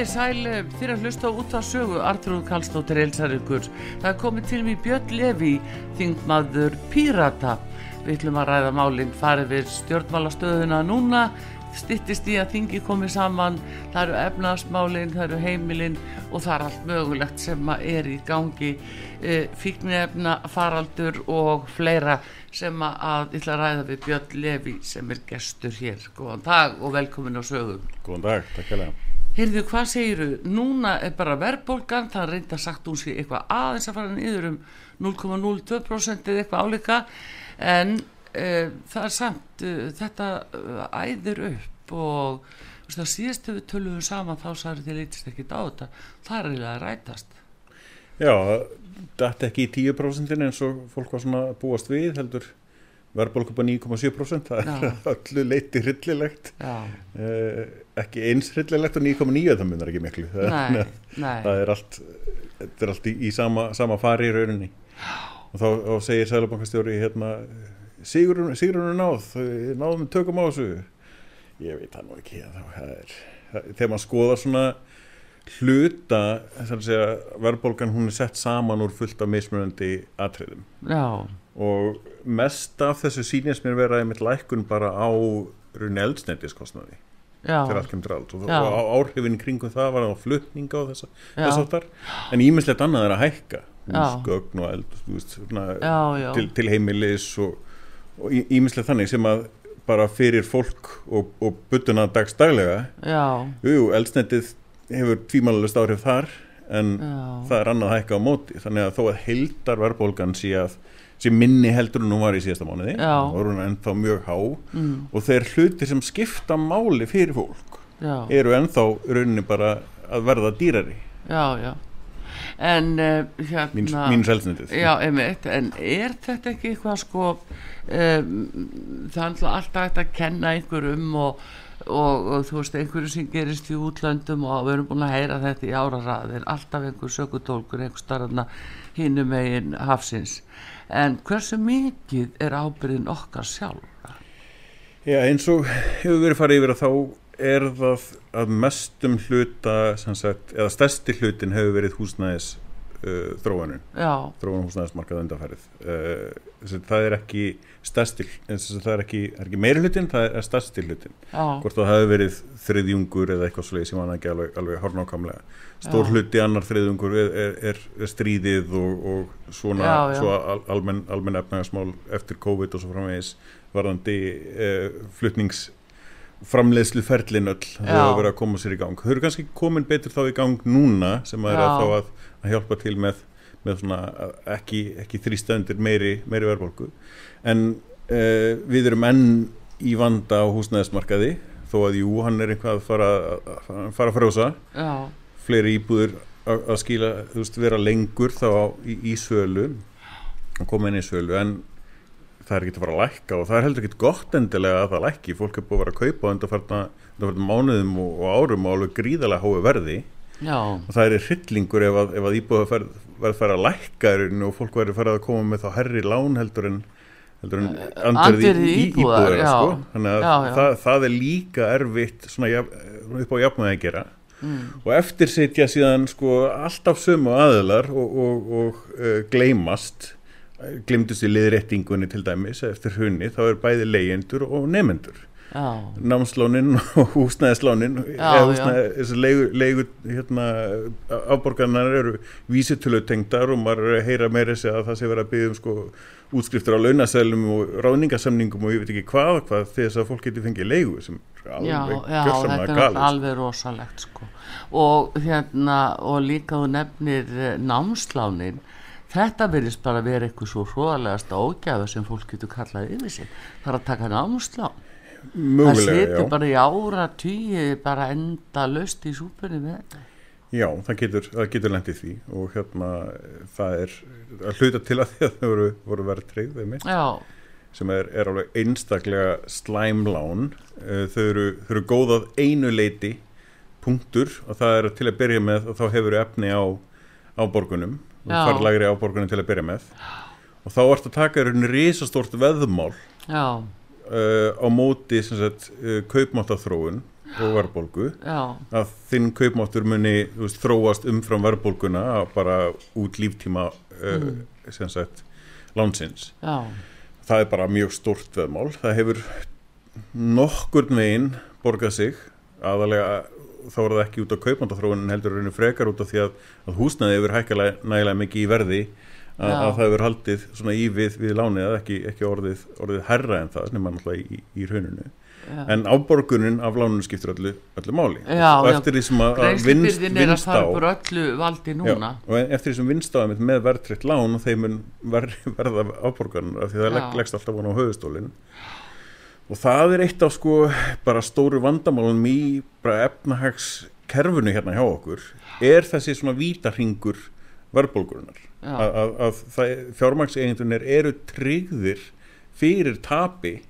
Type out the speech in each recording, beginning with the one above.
Karlsdóttur. sæl fyrir að hlusta út að sögu Artrúð Kallstóttir Elsaríkur það er komið til mig Björn Levi þingmaður Pírata við ætlum að ræða málinn farið við stjórnmálastöðuna núna stittist í að þingi komið saman það eru efnaðsmálinn, það eru heimilinn og það er allt mögulegt sem er í gangi e, fíknefna, faraldur og fleira sem að að ræða við Björn Levi sem er gestur hér. Góðan dag og velkomin á sögum. Góðan dag, takk fyrir það. Heyrðu, hvað segiru? Núna er bara verðbólgan, það reynda sagt hún sé eitthvað aðeins að fara niður um 0,02% eða eitthvað álika en e, það er samt, e, þetta æðir upp og það síðast hefur töluðum saman þá særi þið leytist ekki á þetta, það er eiginlega að rætast. Já, þetta ekki í 10% eins og fólk var svona búast við heldur verðbólk upp á 9,7% það er öllu leiti hryllilegt. Eh, ekki eins hryllilegt og 9,9 það munar ekki miklu. Það, nei, nei. það er allt er allt í, í sama, sama fari í rauninni. Og þá, þá segir Sælabankastjóri hérna Sigurinn er náð, náðum við tökum á þessu. Ég veit það nú ekki það er, þegar maður skoða svona hluta verðbólgan hún er sett saman úr fullt af mismunandi atriðum. Já og mest af þessu sínist mér vera einmitt lækkun bara á runni eldsnættiskostnaði til allt kemur allt og, og áhrifin kringum það var á flutninga og þess aftar en ímislegt annað er að hækka. Húsgögn og eld veist, svona, já, já. Til, til heimilis og ímislegt þannig sem að bara fyrir fólk og, og byttuna dags daglega jú, eldsnættið hefur tvímælulegst áhrif þar en það er annað að hækka á móti. Þannig að þó að heildar verðbólgan sé að sem minni heldur en nú var í síðasta mánuði. Og voru hann ennþá mjög há. Mm. og þeir hluti sem skipta máli fyrir fólk já. eru ennþá rauninni bara að verða dýrari. Já, já. En uh, hérna mínu selsnitið já, einmitt, en er þetta ekki eitthvað sko um, það er alltaf hægt að kenna einhverjum og, og, og þú veist, einhverju sem gerist í útlöndum og við erum búin að heyra þetta í ára ræðir alltaf einhver sökutólkur einhver starfna hinnum eigin hafsins en hversu mikið er ábyrðin okkar sjálf? Já eins og hefur verið farið yfir að þá er það að mestum hluta sagt, eða stærsti hlutin hefur verið húsnæðis uh, þróanun þróanun húsnæðismarkað undanfærið uh, það er ekki stærsti það er ekki, ekki meiri hlutin það er stærsti hlutin Já. hvort það hefur verið þriðjungur eða eitthvað svolítið sem hann ekki alveg, alveg hornákamlega stór hluti annar þriðungur er, er, er stríðið og, og svona já, já. Al, almenn, almenn efnagasmál eftir COVID og svo framvegis varðandi eh, flutningsframleiðslu ferlin öll þau hafa verið að koma sér í gang. Þau eru kannski komin betur þá í gang núna sem að er að þá að, að hjálpa til með, með svona ekki, ekki þrýstöndir meiri, meiri verðbólku en eh, við erum enn í vanda á húsnæðismarkaði þó að jú, hann er einhvað að fara að fara að frjósa Já. Fleiri íbúður að skila, þú veist, vera lengur þá á, í, í sölu að koma inn í sölu en það er ekki að fara að lækka og það er heldur ekki gott endilega að það lækki, fólk er búið að vera að kaupa undanfarnar mánuðum og, og árum og alveg gríðarlega hói verði Já. og það er hryllingur ef að, að íbúið verður að fara að lækka og fólk verður að fara að koma með þá herri lán heldur en heldur en eh, í, í íbúðar, sko. þannig að já, já. Það, það er líka erfitt svona upp á jafnvægi að gera mm. og eftir setja síðan sko alltaf sömu aðilar og, og, og uh, gleymast glimtust í liðréttingunni til dæmis eftir hunni þá er bæði leyendur og nefendur námslónin og húsnæðislónin þessu leigu hérna, afborgarnar eru vísitölutengdar og maður heyra meira sig að það sé verið að byggja um sko, útskriftur á launasælum og ráningasamningum og ég veit ekki hvað, hvað þess að fólk getur fengið leigu sem er alveg gjörsamlega gali Já, alveg rosalegt sko. Og hérna og líka þú nefnir eh, námslánin. Þetta verðist bara verið eitthvað svo hróðalegast ágæðu sem fólk getur kallað yfir sig. Það er að taka námslán. Mögulega, það setur bara í ára tíu bara enda löst í súpunni með þetta. Já, það getur, getur lendið því og hérna það er að hluta til að því að þau voru, voru verið treyð sem er, er alveg einstaklega slæmlán. Eh, þau eru, þau eru góðað einu leiti punktur og það er til að byrja með og þá hefur þau efni á, á borgunum. Og farlagri á borgunum til að byrja með. Og þá ert að taka í rauninni risastort veðmál. Já uh, á móti uh, kaupmáttathróun og verðbólgu. Að þinn kaupmáttur muni veist, þróast umfram verðbólguna bara út líftíma uh, mm. sagt lánsins. Já. það er bara mjög stort veðmál. Það hefur nokkur megin borgað sig. Aðalega þá er það ekki út á kaupmántathróunin heldur frekar út af því að, að húsnaði hefur hækkalega nægilega mikið í verði að, að það hefur haldið svona í við, við lánið að ekki, ekki orðið, orðið herra en það er náttúrulega í, í rauninu já. en áborgunin af láninu skiptur öllu, öllu máli. Já, og eftir því sem að vinst, vinst á og eftir því sem vinst á með verðtritt lán þeim ver, verða áborgunar af því það legg, leggst alltaf vona á höfustólinn og það er eitt af sko bara stóru vandamálunum í bara efnahagskerfunu hérna hjá okkur. Er þessi svona vítarhingur verðbólgurinnar að, að, að fjármakseigendunir eru tryggðir fyrir tapi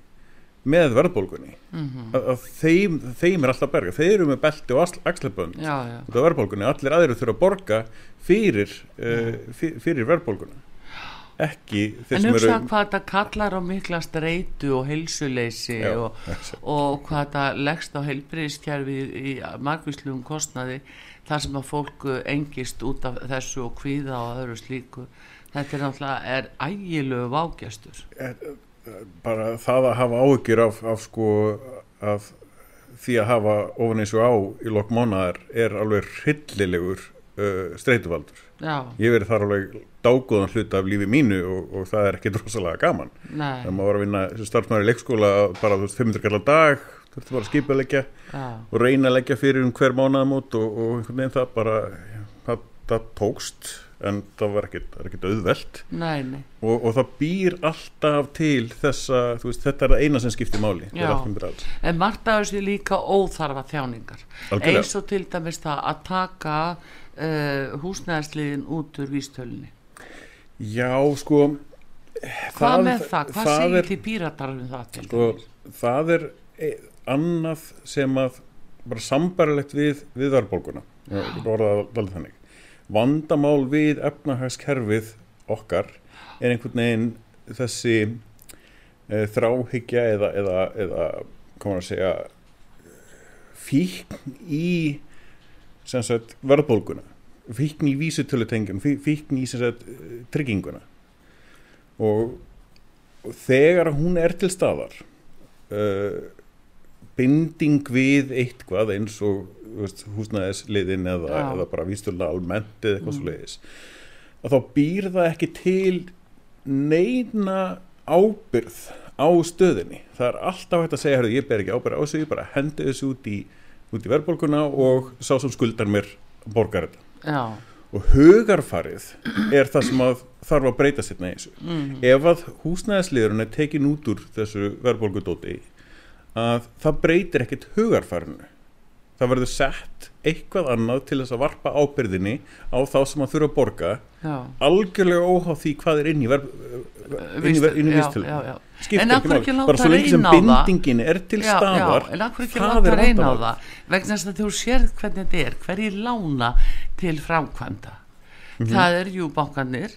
með verðbólgunni. Mm -hmm. að, að þeim, þeim er alltaf berga. Þeir eru með belti og axlebönd út af verðbólgunni, allir aðeiru þurfa að borga fyrir, uh, fyr, fyrir verðbólgunni ekki en hugsa eru... hvað það kallar á mikla streitu og heilsuleysi Já, og, og hvað það leggst á heilbriðskjærfi í, í margvísluðum kostnaði þar sem að fólku engist út af þessu og kvíða og öðru slíku þetta er náttúrulega er ægilegu vágjastur bara það að hafa áhugir af, af sko af því að hafa ofan eins og á í lokk mónar er alveg hryllilegur uh, streytuvaldur Já. ég verið þar alveg dágóðan hlut af lífi mínu og, og það er ekki drosalega gaman Nei. það má vera að vinna starfsmæri leikskóla bara þú veist 500 kallar dag þurfti bara að skipa að leggja og reyna að leggja fyrir um hver mánuðamót og, og einhvern veginn það bara það, það tókst en það var ekkert, auðvelt. Nei, nei. Og, og það býr alltaf til þessa, veist, þetta er það eina sem skiptir máli en margt af þessu líka óþarfa þjáningar. Algjörlega. eins og til dæmis það að taka uh, húsnæðsliðin út úr vístölunni já sko hvað það, með það, hvað segir til píratarfum það til sko, það er annað sem að bara sambarilegt við, við verðbólguna. Vandamál við efnahagskerfið okkar er einhvern veginn þessi e, þráhyggja eða, eða, eða komur að segja fíkn í sagt, verðbólguna. Fíkn í vísutölutengjum fíkn í sagt, trygginguna. Og, og þegar hún er til staðar uh, binding við eitthvað eins og húsnæðisliðin eða, eða bara výstöldna almennt eða eitthvað mm. svo leiðis að þá býr það ekki til neina ábyrð á stöðinni. Það er alltaf hægt að segja, ég ber ekki ábyrð á þessu ég bara hendi þessu út í, út í verðbólkuna og sá sem skuldar mér borgar þetta. Og hugarfarið er það sem að þarf að breyta sér með þessu. Mm. ef að húsnæðisliðurinn er tekin út úr þessu verðbólkudóti að það breytir ekkit hugarfarinu. Það verður sett eitthvað annað til þess að varpa ábyrðinni á þá sem að þurfa að borga já. algjörlega óháð því hvað er inn í vistölu skiptir ekki mál bara svo lengi sem bindingin er til staðar en akkur ekki láta reyna á það? Vegna þess að þú sérð hvernig þetta er hverjir lána til framkvæmda. Mm -hmm. það er jú bankanir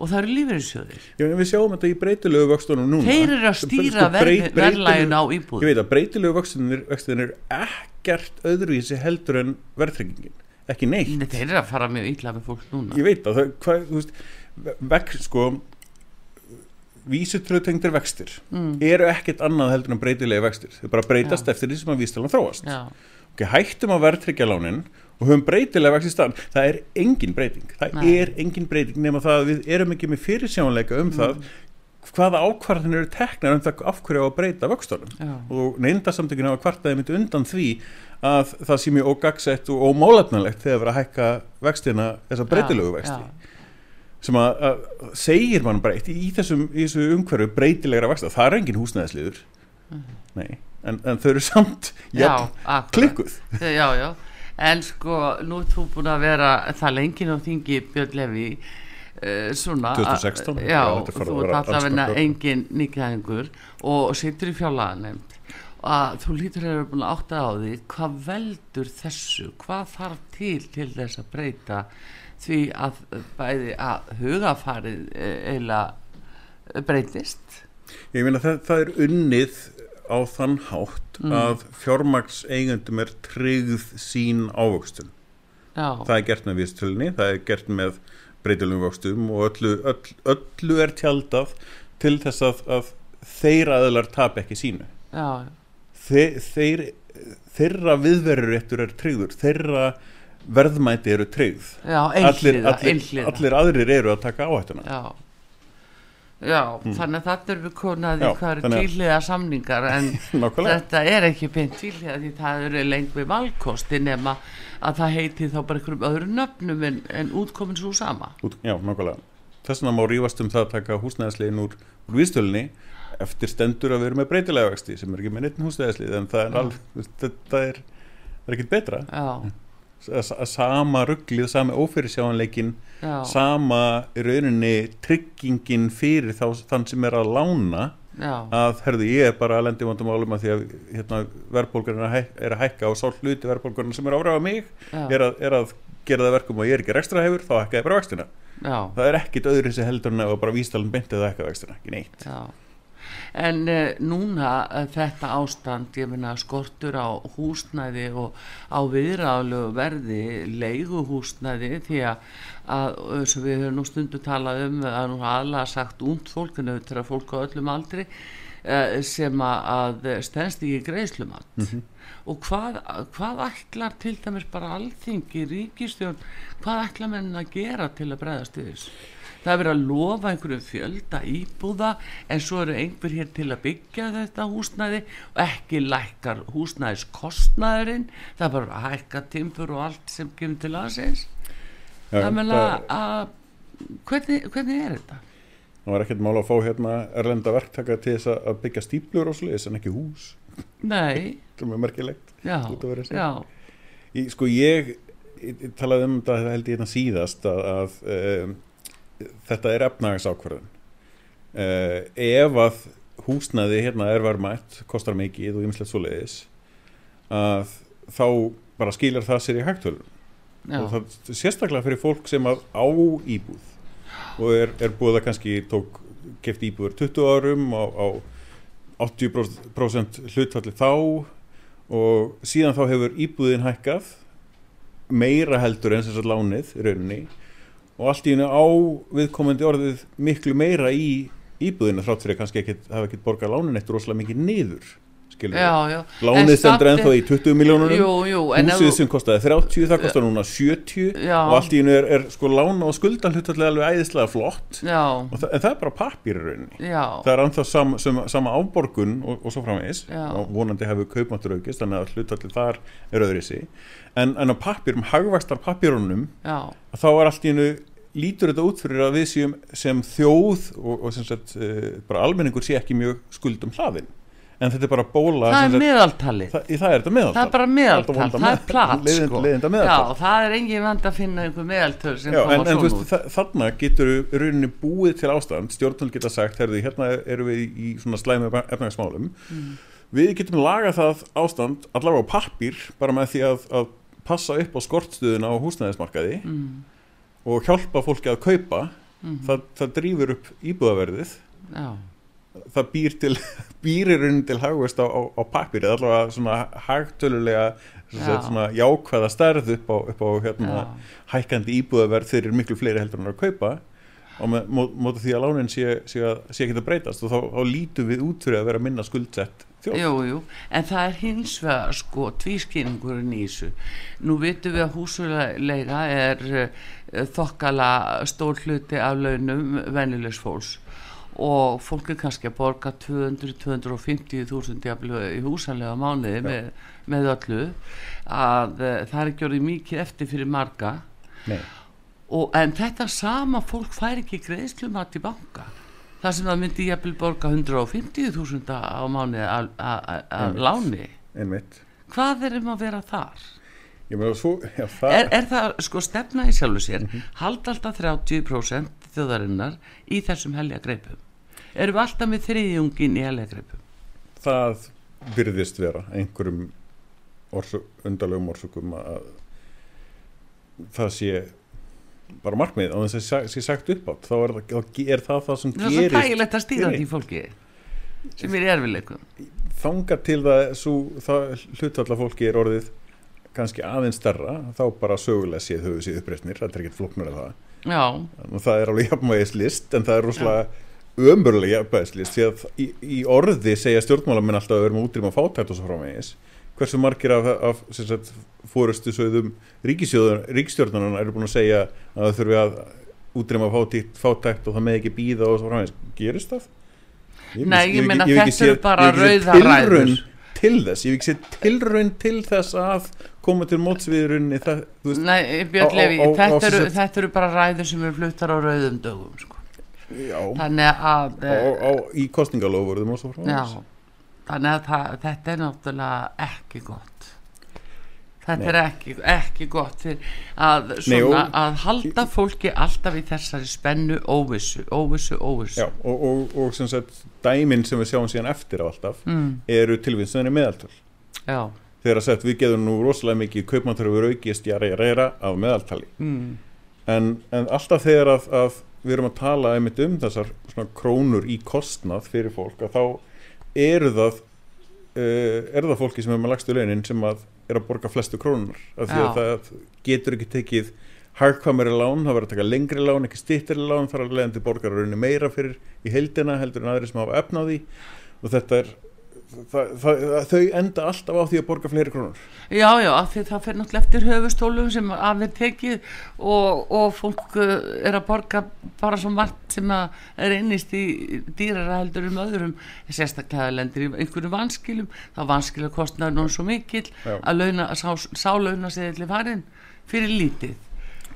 og það eru lífeyrinsjóðir Já, við sjáum þetta í breytilegu vöxtunum núna. Þeir eru að stýra sko, verðlægin á íbúð Ég veit að breytilegu vöxtunum er ekkert öðruvísi heldur en verðtryggingin, ekki neitt. Nei, Þeir eru að fara mjög ítla með fólk núna. Ég veit að það, hvað, þú veist vekk, sko vísutröðtengdir vextir mm. eru ekkert annað heldur en breytilegu vextir. Þau bara breytast Já. eftir því sem að vístalan þróast okay, Hættum að verðtryggja lánin og höfum breytilega vexti staðan það er engin breyting, það Nei. er engin breyting nema það að við erum ekki með fyrirsjónleika um mm. það hvaða ákvarðin eru teknar um það af hverju á að breyta vöxtunum. Og neyndasamtökinu hafa kvartaði myndi undan því að það sé mjög ógagsett og ómálefnalegt þegar verið að hækka vextina þessa breytilegu vexti. Já. sem að, að segir mann breytt í, í þessum þessu umhverju breytilegra vexta, það er engin húsnæðisliður. Mm. En, en þau eru samt já, klikkuð. Já, já en sko nú er þú búin að vera það lengin á þingi Björn Levi uh, svona 2016 já, þú ert alltaf en engin nýkjæðingur og sittur í fjálaðanemt að þú lítur að vera búin að átta á því hvað veldur þessu? Hvað þarf til til þess að breyta því að bæði að hugafarið eh, eiginlega breytist? Ég meina það, það er unnið á þann hátt mm. að fjármaks eigendum er tryggð sín ávöxtun. Já. það er gert með vistölni, það er gert með breytilum vöxtum og öllu, öll, öllu er tjaldað til þess að, að þeir aðlar tap ekki sínu. Þe, þeir, þeirra viðverður er tryggður, þeirra verðmæti eru tryggð. Já, allir, allir, allir aðrir eru að taka áhættuna. Já Já, mm. þannig að þetta er við konaði hvað eru tíliða samningar en þetta er ekki beint tíliða því það eru lengt við valkosti nema að það heiti þá bara einhverjum öðru nöfnum en, en útkomin svo sama. Út, já, nákvæmlega. Þess vegna má rífast um það að taka húsnæðislegin úr, úr vístölni eftir stendur að við erum með breytilega vexti sem er ekki með neitt húsnæðislið en það er, alveg, þetta er, er ekkit betra. Já sama rugglið, sama ófyrirsjáanleikin sama rauninni tryggingin fyrir þá, þann sem er að lána Já. að herðu ég er bara að lendi vandamálum að því að hérna, verðbólgarna er að hækka og sá hluti verðbólgarna sem er árafa mig er að, er að gera það verkum og ég er ekki ekstra hefur þá hækka ég bara vextina. Já. það er ekkit öðru sem heldur en að bara vístalinn bentið að hækka vextina, ekki neitt. Já en uh, núna uh, þetta ástand, ég minna skortur á húsnæði og á viðráðlegu verði leiguhúsnæði því að sem við höfum nú stundu talað um að nú aðla sagt út fólk en auðvitað fólk á öllum aldri uh, sem að stennst ekki greiðslumat mm -hmm. og hvað, hvað ætlar til dæmis bara alþingi ríkistjón, hvað ætlar menn að gera til að bregðast yfir það er verið að lofa einhverju fjölda íbúða en svo eru einhver hér til að byggja þetta húsnæði og ekki lækkar húsnæðiskostnæðurinn það er bara að hækka timpur og allt sem kemur til aðsins ja, það meina að hvernig, hvernig er þetta? Það var ekkert mála að fá hérna erlenda verktaka til þess að byggja stíplur og sliðis en ekki hús. Nei. Það er mjög merkilegt Já, já. Í, Sko ég, ég talaði um þetta held ég hérna síðast að, að um, þetta er efnagsákvarðun uh, eh, ef að húsnaði hérna er verðmætt kostar mikið og ymslegt svo leiðis að þá bara skiljar það sér í hægtölun og það sérstaklega fyrir fólk sem að á íbúð og er, er búið að kannski tók keft íbúður 20 árum á, á 80% hlutfalli þá og síðan þá hefur íbúðin hækkað meira heldur en þess að lánið rauninni og allt í hennu á viðkomandi orðið miklu meira í íbúðinu þrátt fyrir að kannski ekki hafa ekkert borgað lánin eitt rosalega mikið niður lánið stendur ennþá í 20 miljónunum húsið sem kostiði 30 það kostar núna 70 já. og allt í hennu er, er sko lána og skuldan hlutallega alveg æðislega flott. Það, en það er bara rauninni. Það er ennþá sam, sam, sama áborgun og, og svo framvegis. Og vonandi hefur kaupmáttur aukist þannig að hlutallega þar er sig en, en á pappirum, hagvægstar pappirunum þá er allt í hennu lítur þetta út fyrir að við séum sem þjóð og, og sem sagt uh, bara almenningur sé ekki mjög skuldum hlaðin en þetta er bara bóla það er meðaltali það, það er þetta meðaltal. Það er bara meðaltal, það er plat leiðinda, sko. meðaltal já, það er engin vand að finna einhver meðaltal sem já, koma svona veist, það, þarna getur rauninni búið til ástand. Stjórnvöld geta sagt, herðu, hérna eru við í svona slæmi efnagsmálum mm. við getum lagað það ástand allavega á pappir, bara með því að, að passa upp á skortstuðuna á húsnæðismarkaði. Mm. Og hjálpa fólki að kaupa mm. það, það drýfur upp íbúðaverðið já það býr til býririnn til hagvist á, á, á pappir eða allavega svona hagtölulega Já. svona jákvæða stærð upp á, upp á hérna, hækkandi íbúðaverð fyrir miklu fleiri heldur en að kaupa og með móta því að lánin sé, sé, sé ekki að breytast og þá, þá lítum við út fyrir að vera minna skuldsett þjóð. Jú, jú, en það er hins vegar sko tvískinningurinn í þessu nú vitum við að húsulega er þokkala stór hluti af launum vennilegs fólks. Og fólk er kannski að borga 200-250.000 í húsanlega mánuði með, með öllu. Að uh, það er orðið mikið eftir fyrir marga. Og, en þetta sama fólk fær ekki greiðslumat í banka. Þar sem það myndi jæfnvel borga 150.000 á mánuði að láni. Einmitt. hvað er um að vera þar? Meina, svo, já, það... Er, er það sko stefna í sjálfu sér mm -hmm. halda alltaf 30% þjóðarinnar í þessum helja greipum. Erum við alltaf með þriðjungin í helja greipum? Það virðist vera einhverjum orsök, undalögum orsökum að það sé bara markmið á þess að sé sagt upp átt þá er, er það það sem það gerist það er svo tægilegt að stýra því fólki sem er erfileikum þanga til það, það hlutalla fólki er orðið kannski aðeins starra þá bara sögulega séð höfuð síð uppreysnir það er ekkert floknur af það. Já. og það er alveg jafnvægislist en það er rosalega ömurlega jafnvægislist því að í, í orði segja stjórnmálamenn alltaf að við erum útrým að fátætt og svo frámægis hversu margir af, af sagt, fórustu sögðum ríkstjórnarnar eru búin að segja að það þurfi að útrým að fátætt, og það með ekki býða og svo frámægis gerist það? Ég, Nei, ég, ég menna þetta eru bara rauðaræður til þess, ég hef ekki séð tilraun til þess að koma til mótsviðurunni Nei, Björn Levi, þetta, þetta eru bara ræður sem eru fluttar á rauðum dögum sko. Já, þannig að á, á, í kostningalofurðum og svo frá já, þannig að það, þetta er náttúrulega ekki gott þetta Nei. er ekki, ekki gott að, svona, Nei, að halda fólki alltaf í þessari spennu óvissu, óvissu, óvissu já, og, og, og sem sagt dæminn sem við sjáum síðan eftir á alltaf mm. eru tilvinnstöðinni meðaltöl já þegar að sagt við getum nú rosalega mikið kaupmáttaröfur aukist jæra jæra jæra af meðaltali mm. en, en alltaf þegar að, að við erum að tala einmitt um þessar krónur í kostnað fyrir fólk að þá eru það uh, eru það fólki sem er með lagstu launin sem að er að borga flestu krónur af því að það getur ekki tekið hardkvamari lán, það verður að taka lengri lán ekki stýttari lán, það er að leiðandi borgararunni meira fyrir í heildina heldur en aðri sem hafa efnaði og þetta er Það, það, þau enda alltaf á því að borga fleiri krónur. Já, já, því það fyrir náttúrulega eftir höfustólum sem af er tekið og, og fólk uh, er að borga bara svo margt sem er einnist í dýrara heldur um öðrum. Sérstaklega lendir í einhverju vanskilum þá vanskilu kostnar nú svo mikil já. að launa, sá, sá launa sig til farin fyrir lítið.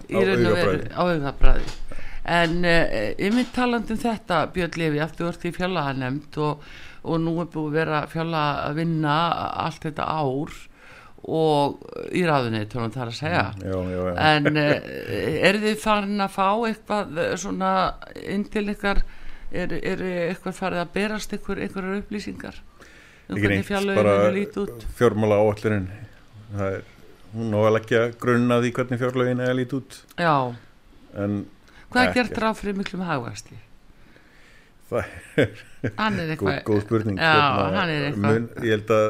Í raun og veru á auðabræði en uh, ég mynd talandum þetta Björn Levi aftur orðið í fjallahanemnd og og nú er búið að vera fjalla að vinna allt þetta ár og í raðunni tónum það að segja. Mm, já, já, já. en eh, er þið farin að fá eitthvað eh, svona inn til ykkar? Er, er eitthvað farið að berast ykkur, ykkur upplýsingar um hvernig fjallauðinu líti út? fjármála áallurinn hún á að leggja grunna því hvernig fjárlauðinu er líti út. Já. En hvað er gert ráð fyrir miklum hagvægsti það er góð, góð spurning já, hérna, mun, ég held að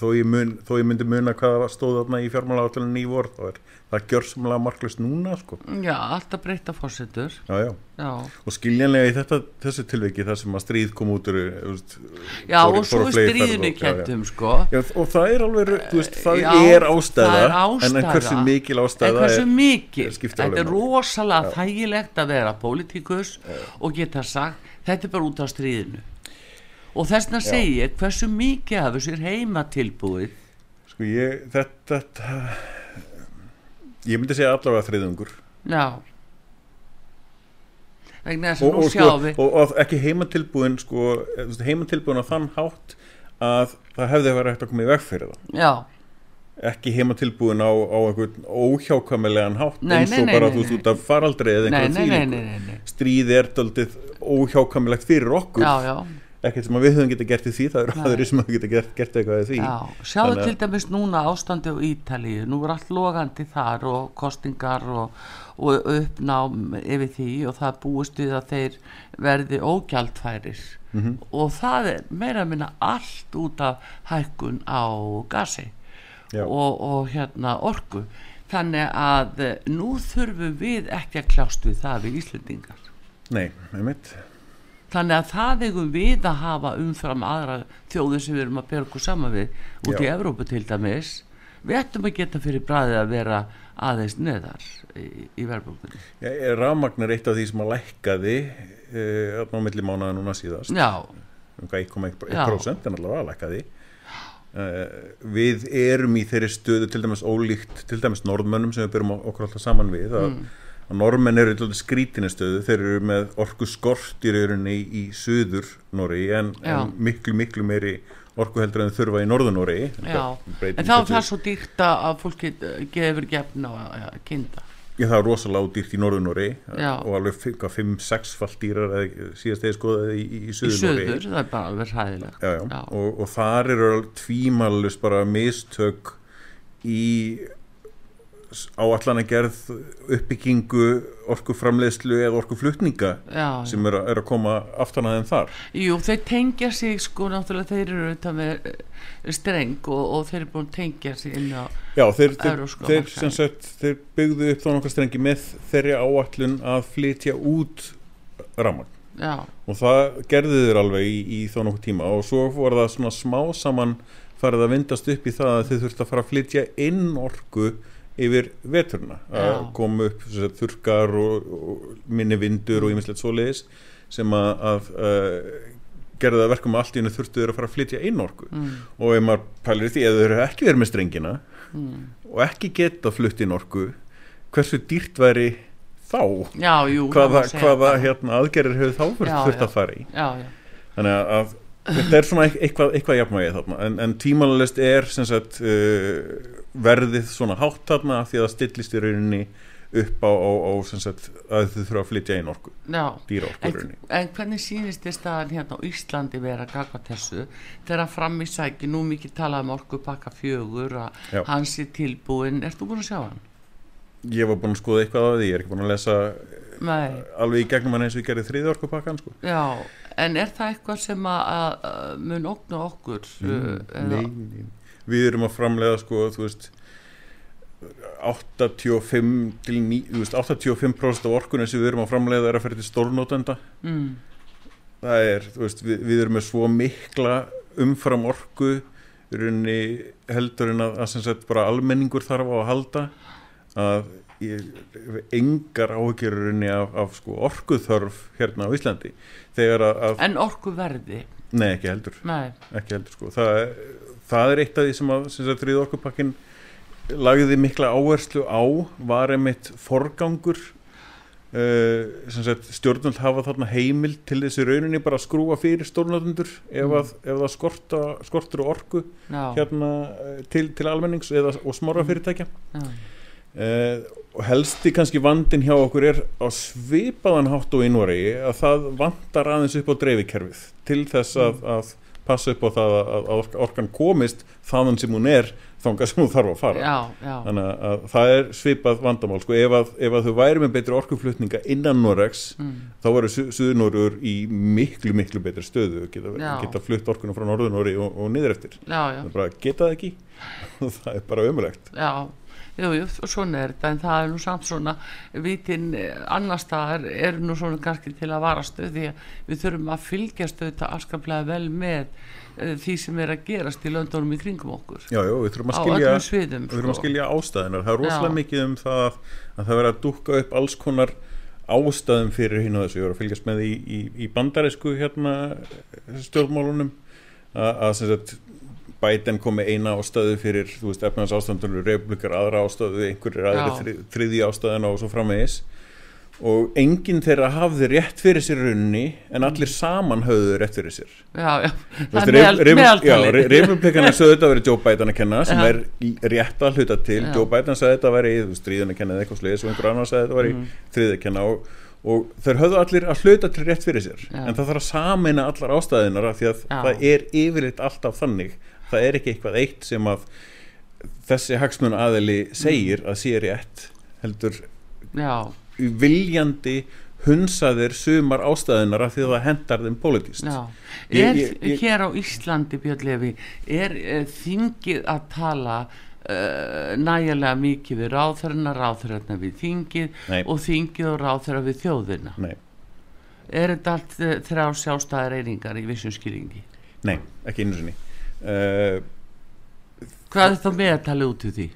þó ég, mun, þó ég myndi muna hvað stóð þarna í fjármálagáttulun í vor þá er það gjörsamlega marklust núna sko. já, alltaf breyta fórsetur já, já. og skiljanlega í þetta, þessu tilviki þar sem að stríð kom út úr já fór, og svo er stríðinu kettum sko. og það er alveg veist, það er ástæða, er ástæða en hversu mikil ástæða hversu mikil, þetta er rosalega þægilegt að vera pólitíkus og geta sagt þetta er bara út af stríðinu og þess að segja hversu mikið af þessu er heima tilbúið sko ég þetta, þetta ég myndi segja allavega þriðungur já. Og, og, sko, og, og ekki heimatilbúin sko, heimatilbúin á þann hátt að það hefði verið hægt að koma í veg fyrir það. Já. Ekki heima tilbúin á, á einhvern óhjákvæmilegan hátt nei, eins og nei, bara nei, þú út af faraldri eða einhvern þýlingu stríð er doldið óhjákvæmilegt fyrir okkur. Já, já. Ekkert sem við höfum getið gert í því það eru aðri sem höfum getið gert, gert eitthvað í því. Já. Sjáðu Þannig... til dæmis núna ástandi á Ítalíu. Nú er allt logandi þar og kostingar og, og uppnám yfir því og það búist við að þeir verði ógjaldfæris mm -hmm. og það er meira að minna allt út af hækkun á gasi og, og hérna orgu þannig að nú þurfum við ekki að klást við það við Íslandingar Nei, með mitt Þannig að það eigum við að hafa umfram aðra þjóðir sem við erum að okkur saman við út Já. í Evrópu til dæmis. Við ættum að geta fyrir bræði að vera aðeins neðar í, í verðbókunni Já, Rafmagn er eitt af því sem að lækkaði uh, á millimánaða núna síðast? Já. Um 1,1% en allavega að lækkaði. Uh, við erum í þeirri stöðu til dæmis ólíkt, til dæmis norðmönnum sem við byrjum okkur alltaf saman við að, mm. Að norðmenn eru í skrítinni stöðu. Þeir eru með orku skort í rauninni í, söður Nóri en, en miklu miklu meiri orku heldur en þurfa í norður Nóri en þá er það svo dýrt að fólki gefur gefna að kinda Já, það er rosalega dýrt í Norðunóri og alveg 5-6 fall dýrar síðast eða skoðaði í, í, í Suðunóri. Í Suður, það er bara alveg hæðilegt. Og, og þar eru tvímalust bara mistök í áallan að gerð uppbyggingu orkuframleðslu eða orkuflutninga já, sem er, er að koma aftan að þeim þar? Jú, þeir tengja sig sko náttúrulega þeir eru auðvitað með eh, streng og, og þeir eru búin að tengja sig inn á Já, þeir, þeir, þeir, sagt, þeir byggðu upp þá nokkað strengi með þeirri áallun að flytja út ramman og það gerði þeir alveg í, í þá nokkuð tíma og svo voru það svona smá saman farið að vindast upp í það að þeir þurfti að fara að flytja inn orku yfir veturna. Að koma upp sagt, þurkar og, og minni vindur og ymislegt svo leiðis sem að, að uh, gerða það verkum að allt í hennu þurftuður að fara að flytja einorku mm. og ef maður pælir því að þau eru ekki verið með strengina mm. og ekki geta flutt einorku hversu dýrt væri þá? Já, jú, hvaða, hvaða hérna, aðgerðir hefur þá þurft að fara í? Já, já. þannig að þetta er svona eitthvað, eitthvað jafnvægið þarna. En, en tímanalist er sagt, uh, verðið svona hátt þarna því að það stillist í rauninni upp á, á, á sagt, að þau þurfa að flytja einn orku dýra orku en, en hvernig sýnist þið staðan hérna á Íslandi vera að gaka þessu? Þegar fram í sæki nú mikið talað um orku pakka fjögur að hans er tilbúin, ertu búin að sjá hann? Ég var búin að skoða eitthvað af því ég er ekki búin að lesa Nei. alveg í gegnum hann eins og ég gerði þriði orku pakkan sko. Já En er það eitthvað sem að mun okna okkur? Mm, nei, nei, við erum að framlega sko, þú veist 85 til 9, 85% af orkunni sem við erum að framlega er að ferja til stórnótenda mm. það er, þú veist, við, við erum með svo mikla umfram orku heldur en að, að sagt, bara almenningur þarf á að halda að engar áhugjörurinn af, af sko, orkuþörf hérna á Íslandi að, að en orkuverði? Nei, ekki heldur, nei. Ekki heldur sko. það, það er eitt af því sem að þrýð orkupakkin lagði mikla áherslu á var einmitt forgangur uh, stjórnvöld hafa þarna heimil til þessi rauninni bara að skrúa fyrir stórnöðundur ef, mm. ef það skorta, skortur orku Já. hérna eh, til, til almennings eða, og smára fyrirtækja mm. Uh, og helsti kannski vandin hjá okkur er á svipaðan hátt og innvari að það vandar aðeins upp á dreifikerfið til þess að, mm. að passa upp á það að, að orkan komist þannig sem hún er þangað sem hún þarf að fara. Já, já. þannig að það er svipað vandamál sko, ef, að, ef að þau væri með betri orkuflutninga innan Norex mm. þá varu Suðunóriður í miklu miklu betri stöðu geta, geta flutt orkunum frá Norðunóri og, og niður eftir. Það geta það ekki. Það er bara ömulegt Já Jú, jú, svona er þetta en það er nú samt svona vitin eh, annar staðar er nú svona kannski til að vara stöð því að við þurfum að fylgjast auðvitað afskaplega vel með uh, því sem er að gerast í löndunum í kringum okkur Já, já, við þurfum að skilja, sviðum, við þurfum að sko. skilja ástæðinar það er rosalega já. mikið um það að, að það verður að dukka upp alls konar ástæðum fyrir hinn og þessu, ég voru að fylgjast með í, í, í bandarísku hérna stjórnmálunum að, að sem sagt Biden kom með eina ástöðu fyrir þú veist, efnans ástandunur, republikar aðra ástöðu einhverjir aðri þrið, þriði ástöðuna og svo framvegis. Og enginn þeirra hafði rétt fyrir sér runni en allir saman höfðu rétt fyrir sér. Já, já, það er meðaltali Republikanar sögðu þetta að vera Joe Biden að kenna sem er rétt að hluta til. Já. Joe Biden sagði þetta að vera í stríðan að kenna eða eitthvað sliðis og einhver annar sagði þetta að vera í mm. þriðið að kenna. Og, og þeir höfðu allir að hluta til rétt fyrir sér. En það þarf að samina allar ástæðinar af því að það er yfirleitt alltaf þannig það er ekki eitthvað eitt sem að þessi hagsmun aðeli segir að sé rétt heldur Já viljandi hunsaðir sumar ástæðinar af því að það hendar þeim pólitíst Er ég, ég, hér á Íslandi Björn Levi er uh, þingið að tala uh, nægilega mikið við ráþörna ráþörna við þingið Nei. og þingið og ráþörna við þjóðina Nei. Er þetta allt uh, þrjá sjálfstæðar einingar í vissum skýringi? Nei, ekki einu sinni Hvað er þá með að tala út úr því?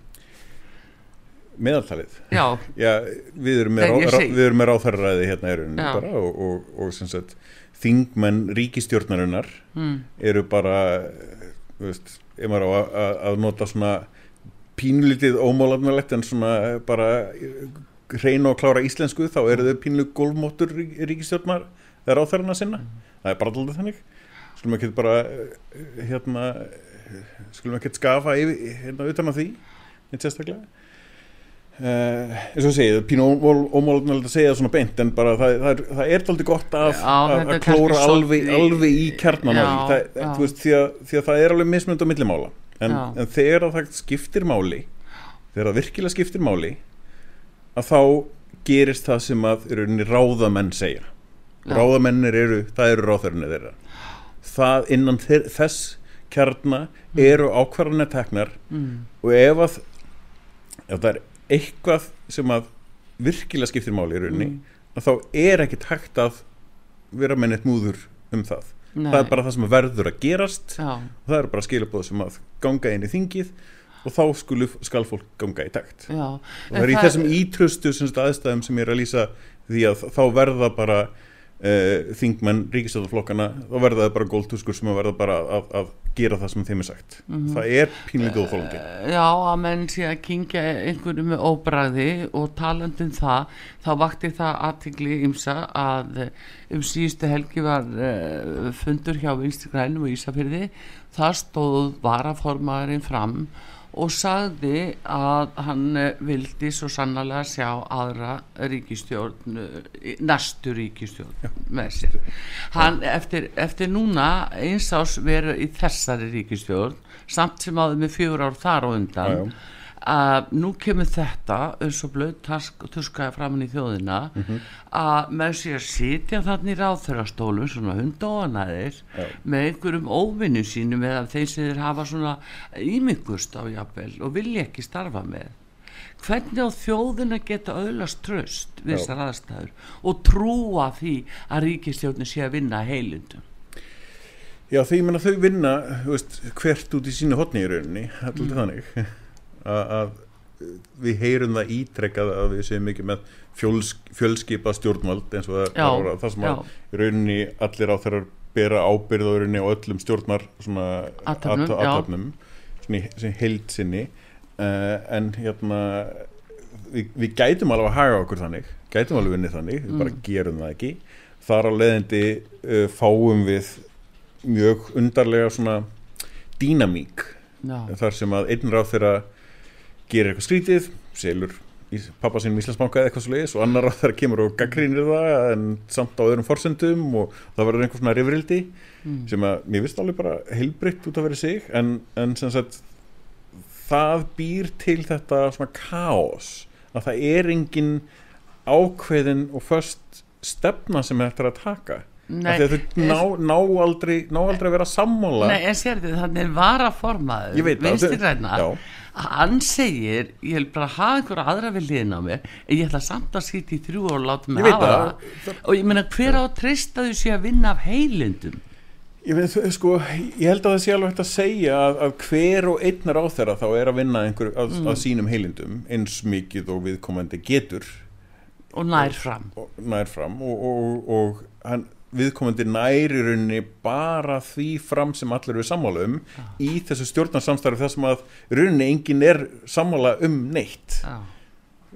meðaltalið já. Já, við erum með, rá, með ráþarraði hérna í rauninni bara og, og, og sem sagt þingmenn ríkistjórnarinnar mm. eru bara veist, ef maður á að, að nota svona pínlítið ómálanulegt en svona bara hreina og klára íslensku þá eru þau pínlítið gólmóttur ríkistjórnar eða ráþarrana sinna mm. það er bara alltaf þannig skulum ekki bara hérna skulum ekki skafa yfir, hérna utan á því einn sérstaklega. Uh, eins og segið, pínu ómálunarlega að segja það svona beint en bara það, það, er, það er aldrei gott að, já, að, klóra alveg, alveg í kjarnan á því, það, veist, því, að, því að það er alveg mismund á millimála en, en þegar það skiptir máli þegar það virkilega skiptir máli að þá gerist það sem að ráðamenn segja. Já. ráðamennir eru, það eru ráðherrunni þeirra það innan þess kjarna mm. eru ákvarðanir teknar mm. og ef að ef það er eitthvað sem að virkilega skiptir máli í rauninni mm. að þá er ekki takt að vera með neitt múður um það Nei. það er bara það sem verður að gerast Já. og það er bara skilabóð sem að ganga inn í þingið og þá skulu, skal fólk ganga í takt Já. og það er í þessum ítrustu aðstæðum sem ég er að lýsa því að þá verða bara þingmenn ríkistöðarflokkana þá verða það bara góldtuskur sem að verða bara að, að gera það sem þeim er sagt. Mm -hmm. það er pínlítið óþólandi uh, Já, að menn sé að kingja einhverju með óbræði og talandum það þá vakti það aðtingli ymsa að um síðustu helgi var uh, fundur hjá Vinstigrænum og Ísafyrði það stóð varaformaðurinn fram og sagði að hann eh, vildi svo sannlega sjá aðra ríkistjórn eh, næstu ríkistjórn Já. með sér hann eftir, eftir núna eins ás veru í þessari ríkistjórn samt sem áður með fjór ár þar og undan Já, að nú kemur þetta eins og blöð tuskaði framann í þjóðina mm -hmm. að með sér sitja þannig ráþörastólum svona hundóanæðir með einhverjum óvinnu sínum eða þeir sem þeir hafa svona ímyggust á jafnvel og vilja ekki starfa með. Hvernig á þjóðina geta öðlast tröst við þessar aðstæður og trúa því að ríkistjóðin sé að vinna heilundum Já því ég menna þau vinna veist, hvert út í sínu hotni í rauninni alltaf mm. þannig að við heyrum það ítrekkað að við séum mikið með fjöls, fjölskipa stjórnvald eins og það, já, það, það sem að í rauninni allir á þeirra bera ábyrð á rauninni og öllum stjórnar aðtöfnum sem held sinni. Uh, en hérna við, við gætum alveg að haga okkur þannig gætum alveg vinnið þannig, við mm. bara gerum það ekki. Þar á leðindi uh, fáum við mjög undarlega svona dýnamík þar sem að einn ráð þeirra gerir eitthvað skrítið, selur pappa sínum Íslandsbanka eða eitthvað svo leiðis og annar á þeirra kemur og gaggrínir það en samt á öðrum forsendum og það verður einhvers svona rifrildi mm. sem að mér vist alveg bara heilbrikt út að vera sig en, en sem sagt það býr til þetta svona káos að það er engin ákveðin og först stefna sem þetta er að taka. Þau ná, ná aldrei ná aldrei að vera sammála. Nei, en sér þið, þannig var að formaður vinstirræna hann segir, ég vil bara hafa einhverja aðra við liðin á mér en ég ætla samt að sýta í þrjú og láta mig hafa það, og ég menna hver á að treysta þau sé að vinna af heilundum ég, veit, sko, ég held að það sé alveg hægt að segja að, að hver og einnar á þeirra þá er að vinna einhver, að, mm. að sínum heilundum eins mikið og viðkomandi getur. Og nær fram. Og, og nær fram og, og, og hann viðkomandi næri rauninni bara því fram sem allir eru sammála um ah. í þessu stjórnarsamstarfi þar sem að rauninni engin er sammála um neitt ah.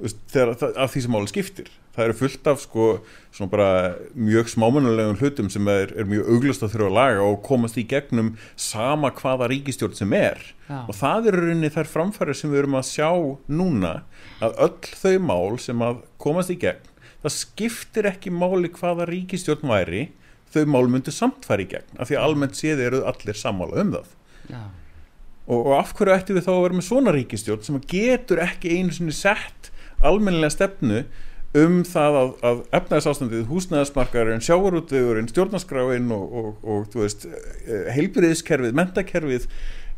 þegar, að því sem máli skiptir það eru fullt af sko mjög smámanulegum hlutum sem er, er mjög auglust að þurfa að laga og komast í gegnum sama hvaða ríkistjórn sem er Já. og það eru rauninni þær framfæri sem við erum að sjá núna að öll þau mál sem að komast í gegn það skiptir ekki máli hvaða ríkistjórn væri þau mál myndu samt fara í gegn af því að almennt séð eru allir sammála um það. Já. Og, og af hverju ættum við þá að vera með svona ríkistjórn sem getur ekki einu sinni sett almennilega stefnu um það að, að efnæðsástandið húsnæðasmarkarinn, sjávarútvegurinn stjórnaskráinn og, og, og eh, heilbyrðiskerfið, mentakerfið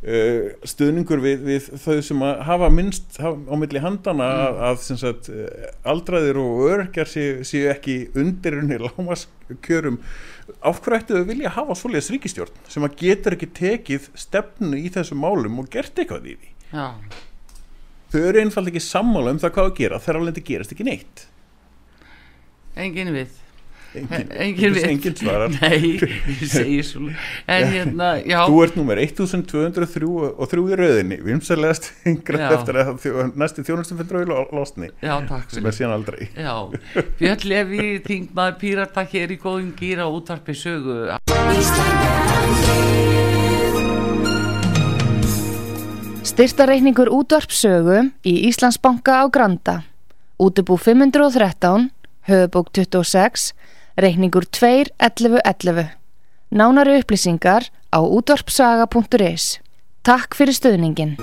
stuðningur við, við þau sem að hafa minnst á milli handana mm. að, að sagt, eh, aldraðir og örkjar séu, séu ekki undir unni lámaskjörum áhverju ættu þau vilja hafa svoleiðis ríkistjórn sem að getur ekki tekið stefnu í þessum málum og gert eitthvað í því? Já. þau eru einfalda ekki sammála um það hvað að gera. Þegar alveg þetta gerast ekki neitt. Engin við engin, engin, engin svarar. Nei, ég segir svo en hérna, já. Þú ert númer 1203 og þrjú í rauðinni vimsalegast yngra eftir að þjó, næstu þjónustum fyrir drauðil og losni já, takk sem er síðan aldrei. Já, Björn Levi, þingmaður Pírata hér í góðum gýra útvarpi sögu. Styrtareikningur útvarpsögu í Íslandsbanka á Granda. Útubú 513 höfubók 26 reikningur 2.11.11. Nánari upplýsingar á útvarpsaga.is. Takk fyrir stöðningin.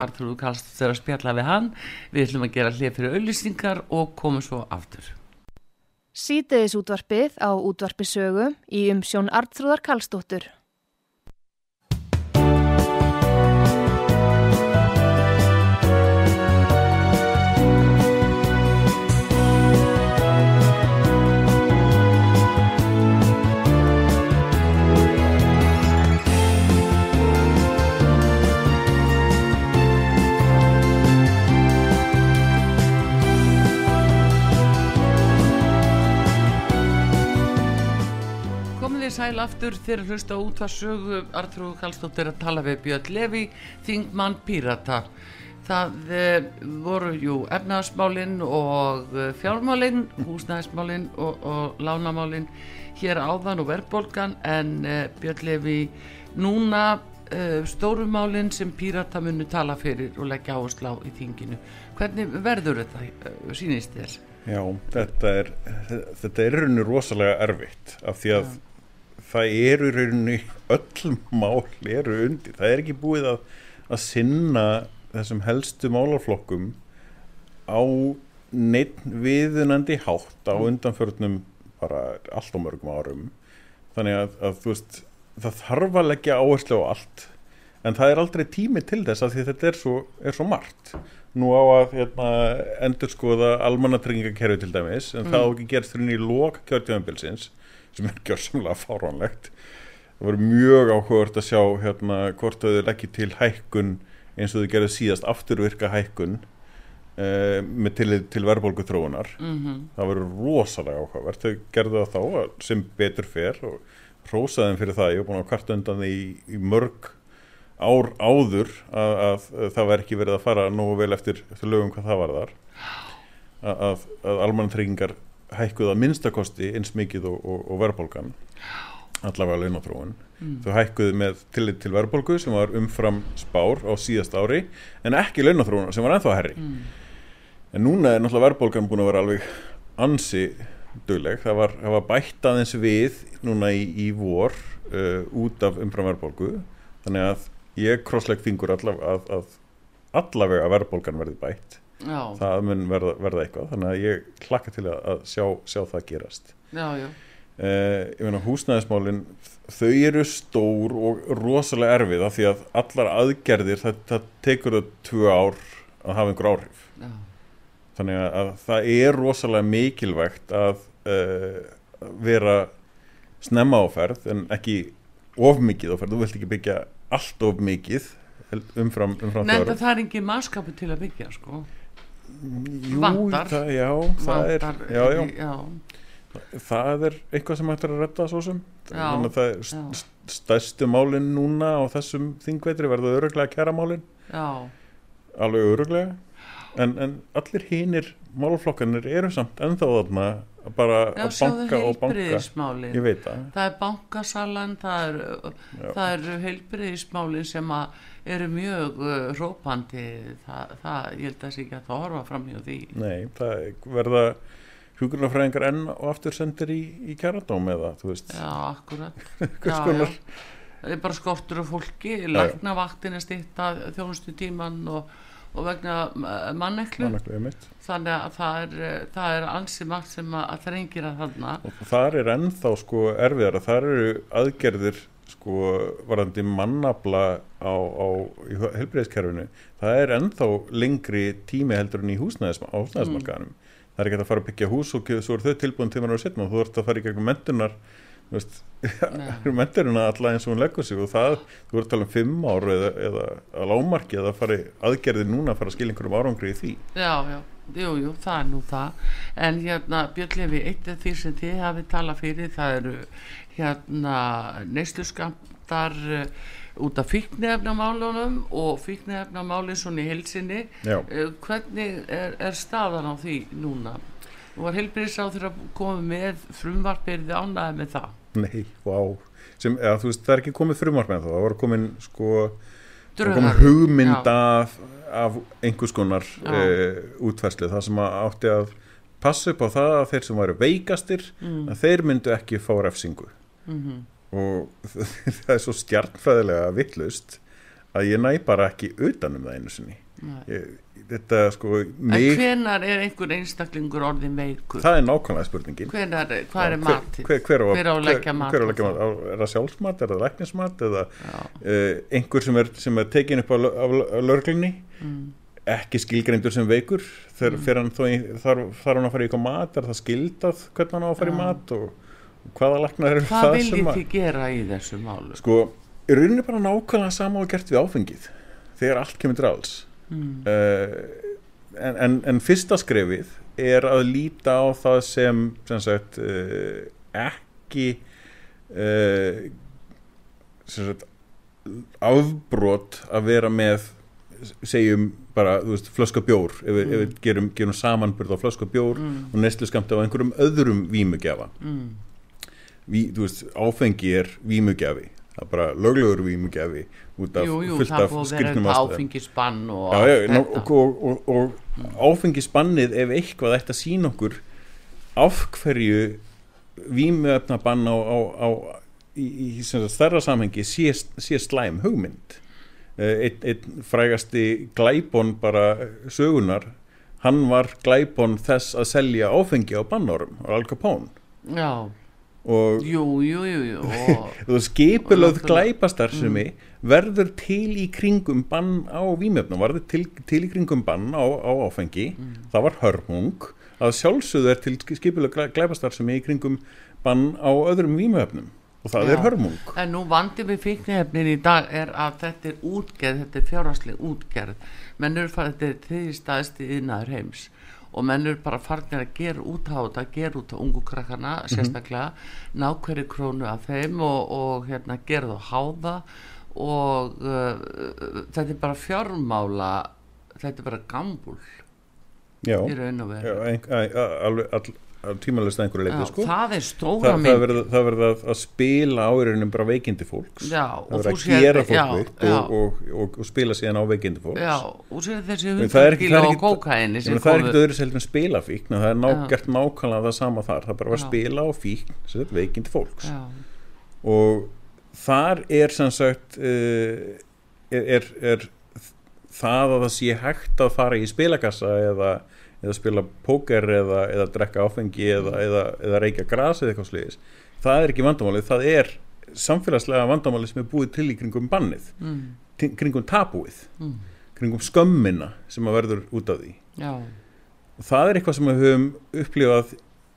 Artur Kallst þeirra spjalla við hann. Við ætlum að gera hlið fyrir auðlýsingar og komum svo aftur. Sýteðis útvarpið á útvarpisögu í umsjón Artrúðar Kallstóttur. Sæl aftur þegar hlusta út að sögu Artrúð Kallstóttir að tala við Björn Levi Þingmann Pírata. Það e, voru jú efnaðasmálinn og eh, fjármálinn húsnæðismálinn og, og lánamálinn hér áðan og verðbolgan en e, Björn Levi núna e, stórumálinn sem Pírata munu tala fyrir og leggja áherslu á í þinginu. Hvernig verður þetta sínist þér? Já, þetta er þetta er rauninu rosalega erfitt af því að ja það eru í rauninni öll mál eru undir, það er ekki búið að, að sinna þessum helstu málarflokkum á neitt viðunandi hátt á mm. undanförnum bara allt á mörgum árum þannig að, að þú veist það þarf að leggja áherslu á allt en það er aldrei tími til þess að þetta er svo, er svo margt nú á að hérna, endur skoða almannatryggingakerfi til dæmis en mm. það á ekki gerst hérna í lók kjörtjöfumbilsins sem er gjörsamlega fáránlegt. Það voru mjög áhugavert að sjá hérna hvort þau leggir til hækkun eins og þau gerðu síðast afturvirka hækkun uh, með til, til verðbólgu þróunar mm -hmm. það voru rosalega áhugavert. Þau gerðu það þá sem betur fer og rósaðum fyrir það. Ég hef búin að kvarta undan því í, í mörg ár áður að, að, að það verð ekki verið að fara nógu vel eftir, lögum hvað það var þar að, að almannatryggingar hækkuð að minnstakosti eins mikið og, og, og verðbólgan allavega launatróun mm. þau hækkuðu með tillit til verðbólgu sem var umfram spár á síðast ári en ekki launatróuna sem var ennþá herri mm. en núna er náttúrulega verðbólgan búin að vera alveg ansi dögleg, það var, var bætt aðeins við núna í, í vor uh, út af umfram verðbólgu. Þannig að ég krossleik fingur allavega að, að allavega verðbólgan verði bætt já. það mun verða, verða eitthvað þannig að ég klakka til að sjá, sjá það gerast. Já, já. Eh, ég meina húsnæðismálin þau eru stór og rosalega erfið af því að allar aðgerðir það, það tekur þau tvö ár að hafa einhver áhrif. Þannig að það er rosalega mikilvægt að uh, vera snemma áferð en ekki of mikið áferð, þú vilt ekki byggja allt of mikið umfram, umfram Nei, það er ekki maðskapu til að byggja sko Jú, Vandar það, Já, það Vandar, er já, já. Það er eitthvað sem hættir að redda svo sem. Þannig að það er stærstu málinn núna á þessum þingveitri verða öruglega kæramálinn alveg öruglega en, en allir hinnir málflokkanir eru samt ennþá þarna bara Já, að banka og banka. það. Er bankasalan það eru er heilbriðismálin sem eru mjög uh, rópandi það, það, ég held að það sé ekki að það horfa fram hjá því. Nei, það verða hugurnafræðingar enn og aftur sendir í, í kæradóm eða, þú veist? Já, akkurat. Já, já. Það er bara skortur af fólki lagnavaktin er stýtt að þjónustu tíman og og vegna eh, manneklu. Þannig að það er, eh, það er ansi margt sem að, að þrengir að þarna. Og þar er ennþá sko erfiðar að það eru aðgerðir sko varandi mannabla á, á helbreyðskerfinu það er ennþá lengri tími heldur en í húsnæðismarkaðanum mm. það er ekki að fara að byggja hús og svo er þau tilbúin tíma og setna og þú ert að fara í gegnum mentunar menturina alltaf eins og hún leggur sig og það, þú voru að tala um fimm ár eða, eða að lámarki eða að fara aðgerði núna að fara að skilja einhverjum árangri í því. Já, já, jú, jú, það er nú það. En hérna, Björnlefi, eitt af því sem þið hafið talað fyrir, það eru hérna neyslu skamtar uh, út af fíknefnamálunum og fíknefnamáli svona í helsinni uh, hvernig er, er staðan á því núna? Nú var helbriðs á því að koma með frumvarpirði ánæði með það? Nei, vá. Sem, eða, veist, það er ekki komið frumarp með það það var komin sko hugmynd af, af einhvers konar e, útfærslu. Það sem átti að passa upp á það að þeir sem væri veikastir mm. að þeir myndu ekki fá refsingu. Mm -hmm. og það er svo stjarnfæðilega vittlust að ég næ bara ekki utanum það einu sinni. Ég, þetta sko mig, en hvenar er einhver einstaklingur orðin veikur? það er nákvæmlega spurningin hvenar, hvað er matið? hver, hver, hver, hver á að leggja mat? er það sjálfsmat, er það læknismat eða uh, einhver sem er, sem er tekin upp á, á, á lörglunni mm. ekki skilgreindur sem veikur þegar mm. þarf hann að fara í eitthvað mat er það skildað hvernig hann á að fara í mat og hvaða læknar er hvað það hvað viljið þið gera í þessu málu? sko, er rauninni bara nákvæmlega sama og gert við áfengið þegar allt kemur alls mm. uh, en, en, en fyrsta skrefið er að líta á það sem, sem sagt, uh, ekki uh, sagt, afbrot að vera með segjum bara, þú veist, flöska bjór ef við, mm. við gerum, gerum samanbyrð á flöska bjór mm. og neslu skamt á einhverjum öðrum vímugjafa mm. Ví, þú veist, áfengi er vímugjafi það er bara löglegur vímugjafi jú, jú, fullt af skrifnum áfengisbann og, já, já, og, og, og áfengisbannið ef eitthvað ætti að sína okkur af hverju vímuöfnabann á, á, á í, í stærra samhengi sé, sé slæm hugmynd. Eh, einn ein frægasti glæbon bara sögunar hann var glæbon þess að selja áfengi á bannárum á Al Capone. Já og jú, jú, jú, skipilöð glæpastar sem mm. verður til í kringum bann á výmjöfnum, verður til, til í kringum bann á, á áfengi mm. það var hörmung að sjálfsögðu er til skipilöð glæpastar sem er í kringum bann á öðrum výmjöfnum og það Já. er hörmung en nú vandi við fíknihefnin í dag er að þetta er útgerð, þetta er fjárhastlega útgerð mennur farið þetta er því staðist í innaður heims og mennur bara farnir að gera út á þetta gera út á ungu krakkana mm -hmm. sérstaklega, ná hverju krónu af þeim og, og hérna, gera það háða. Og uh, þetta er bara fjármála þetta er bara gambul í raun og veru tímalist að einhverju leiti sko. það er stóra mynd. það verður að, að spila áirinnum bara veikindi fólks. Já, það verður að gera fólk veikt og, og, og, og spila síðan á veikindi fólks. Já, og sér þessi hundakíla og kókaini það er ekkert öðru selg með spilafíkn það er ná, gert nákvæmlega það sama þar. Það bara að spila á fíkn veikindi fólks. Já. og þar er sem sagt uh, er, er, er það að það sé hægt að fara í spilakassa eða eða spila póker eða, eða drekka áfengi eða, eða, eða reykja græs eða eitthvað sliðis það er ekki vandamálið, það er samfélagslega vandamálið sem er búið til í kringum bannið, mm. kringum tabúið mm. kringum skömmina sem að verður út af því Já. og það er eitthvað sem við höfum upplifað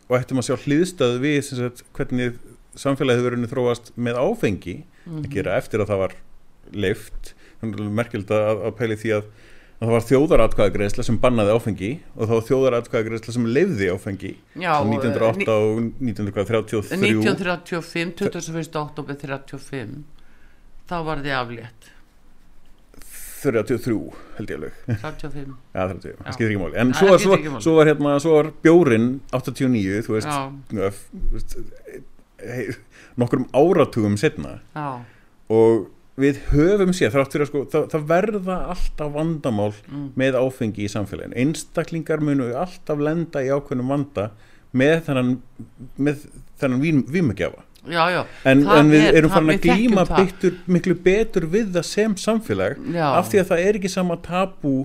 og ættum að sjá hlýðstöð við sagt, hvernig samfélagið verið þróast með áfengi mm -hmm. að mhm. gera eftir að það var leift, þannig að merkjöld að, að pæli því að og það var þjóðaratkvæðagreðsla sem bannaði áfengi og var þjóðaratkvæðagreðsla sem lefði áfengi. Já, 1908 og 1933 1935, 21. oktober 35 þá var þið aflétt. 33 held ég alveg. 35 ja, 30, það skilur ekki máli. En svo, svo, svo var hérna, var bjórin 89, þú veist hei, nokkrum áratugum setna Já. og við höfum séð þrátt fyrir að sko það, það verða alltaf vandamál mm. með áfengi í samfélaginu einstaklingar munu alltaf lenda í ákveðnum vanda með þennan með þennan vímugjafa en, en við er, erum farin að glýma miklu betur við það sem samfélag já. af því að það er ekki sama tabú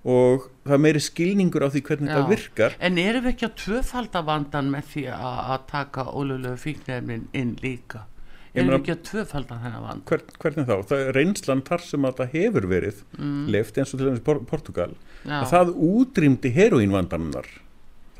og það meiri skilningur á því hvernig það virkar En erum við ekki að tvöfaldavandan með því að taka ólulegu fíknefnin inn líka? Við ekki að tvöfalda þennan vand? Hver, hvernig þá? Það er reynslan þar sem að það hefur verið mm. left eins og til dæmis Portugal að það útrýmdi heroínvandaninnar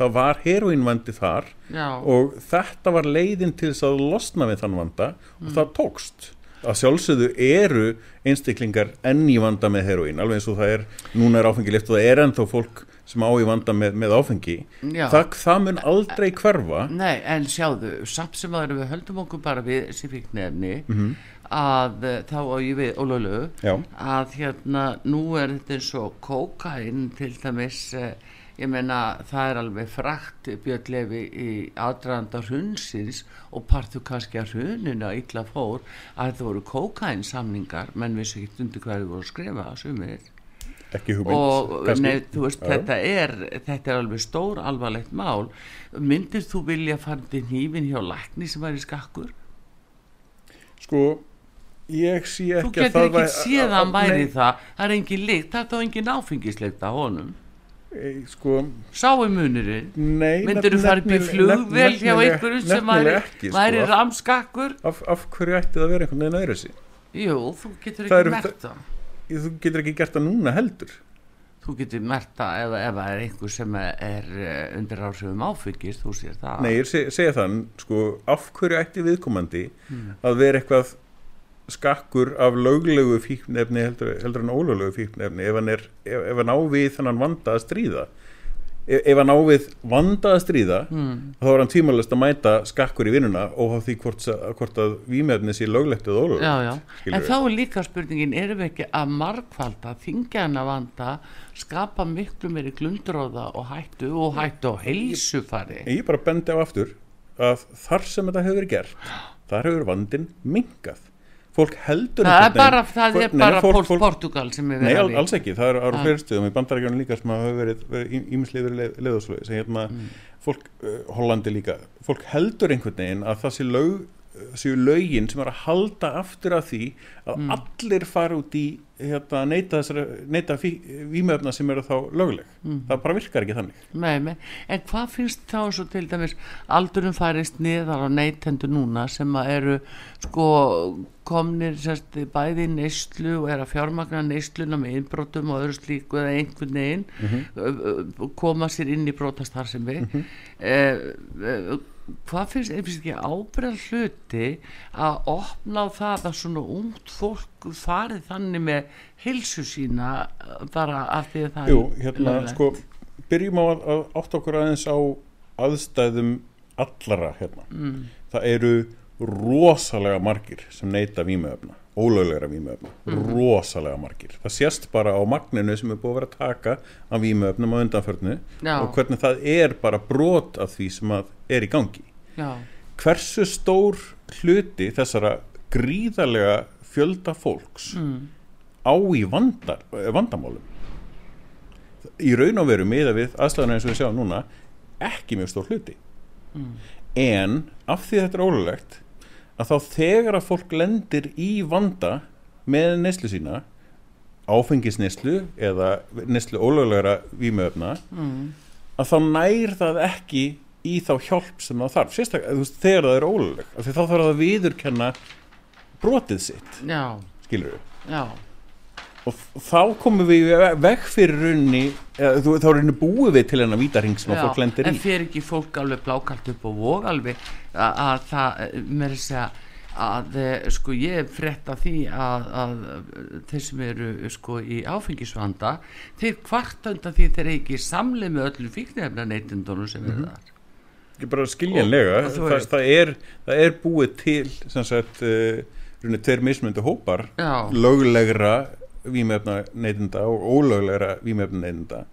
það var heroínvandi þar Já. og þetta var leiðin til þess að losna við þann vanda mm. og það tókst að sjálfsögðu eru einstaklingar enn í vanda með heroín alveg eins og það er, núna er áfengi lift og það er ennþá fólk sem á í vanda með, með áfengi það, það mun aldrei hverfa. Nei, en sjáðu, samt sem að við höldum okkur bara við þessi fíknefni mm -hmm. að eh, þá og ég við Ólölu, að hérna nú er þetta eins og kókain til dæmis eh, ég menna það er alveg frækt björnlefi í aðdraðanda hrunsins og partu kannski að hrunina illa fór að það voru kókainsamningar menn vissi ekki undir hverju voru að skrifa sumir ekki hugmynd og nei, veist, þetta, er, þetta er alveg stór alvarlegt mál. Myndir þú vilja fara nývin hjá lækni sem var í skakkur? Sko ég sé ekki þú getur ekki séðan væri það. Það er engin líkt, það er þá engin áfengisleikt að honum. Sko, sáu munurinn? Myndur þú farið í flugvel hjá einhverjum sem væri, ekki, væri sko, ramskakkur? af, af hverju ætti það að vera einhvern veginn öðru sí jú, þú getur ekki mert það þú getur ekki gert það núna heldur. Þú getur mert það ef, ef það er einhver sem er eh, undir ásöfum áfengist þú sér það. Nei, ég seg, segja þann, sko, af hverju ætti viðkomandi hmm. að vera eitthvað skakkur af löglegu fíknefni heldur, heldur en ólöglegu fíknefni ef hann, er, ef, ef hann ávið þannig vanda að stríða ef, hann ávið vanda að stríða mm. þá er hann tímalist að mæta skakkur í vinnuna og hafa því hvort, hvort að výmefni sé löglegt eða ólöglegt en þá er líka spurningin erum við ekki að markvalda þingja hann að vanda skapa miklu meiri glundróða og hættu og hættu á heilsufari? Ég bara bendi á aftur að þar sem þetta hefur gert þar hefur vandin mingað fólk heldur það er bara, það er bara nei, fólk, fólk, Portugal sem er verið nei, alls ekki, það er ára fyrirstöðum í bandarækjunum líka sem hafa verið ímisliður leðuslögi sem hérna, mm. fólk, uh, Hollandi líka. Fólk heldur einhvern veginn að það sé lög séu lögin sem er að halda aftur af því að mm. allir fara út í hérna, neita, neita výmöfna sem eru þá lögleg mm. það bara virkar ekki þannig nei, nei. En hvað finnst þá svo til dæmis aldurum farist niðar á neitendu núna sem eru sko komnir sérst, bæði neyslu og er að fjármagna neysluna með innbrotum og öðru slíku eða einhvern veginn mm -hmm. koma sér inn í brotastar sem við -hmm. eh, hvað finnst, finnst ekki ábyrðan hluti að opna á það að svona ungd fólk farið þannig með hilsu sína bara af því að það Jú, hérna, er sko, byrjum á að, að átt okkur aðeins á aðstæðum allara hérna mm. það eru rosalega margir sem neyta výmöfna ólöglegra výmöfna, mm. rosalega margir það sést bara á magninu sem er búið að vera að taka af výmöfnum á undanförnu Já. og hvernig það er bara brot af því sem er í gangi Já. hversu stór hluti þessara gríðarlega fjölda fólks mm. á í vandar, vandamálum í raun og veru miða við aðslæðan eins og við sjáum núna ekki mjög stór hluti mm. en af því þetta er ólulegt að þá þegar að fólk lendir í vanda með neslu sína áfengisneslu eða neslu ólöglegra výmöfna mm. að þá nær það ekki í þá hjálp sem það þarf sérstaklega þegar það er ólögleg þá þarf það að viðurkenna brotið sitt Já. skilur við Já. Og þá komum við veg fyrir runni eða, þá er runni búið við til enna vítaring sem að fólk lendir í en fyrir ekki fólk alveg blákalt upp og vok alveg að, að það með þess að að eh, sko ég er frett af því að, að þeir sem eru sko í áfengisvanda þeir kvartanda því þeir ekki samlið með öllu fíknefna neytindunum sem mm -hmm. er þar ekki bara skiljanlega og, það, það, er, það er búið til sem sagt uh, tveir mismöndu hópar Já. löglegra výmefna neytinda og ólöglegra výmefna neytinda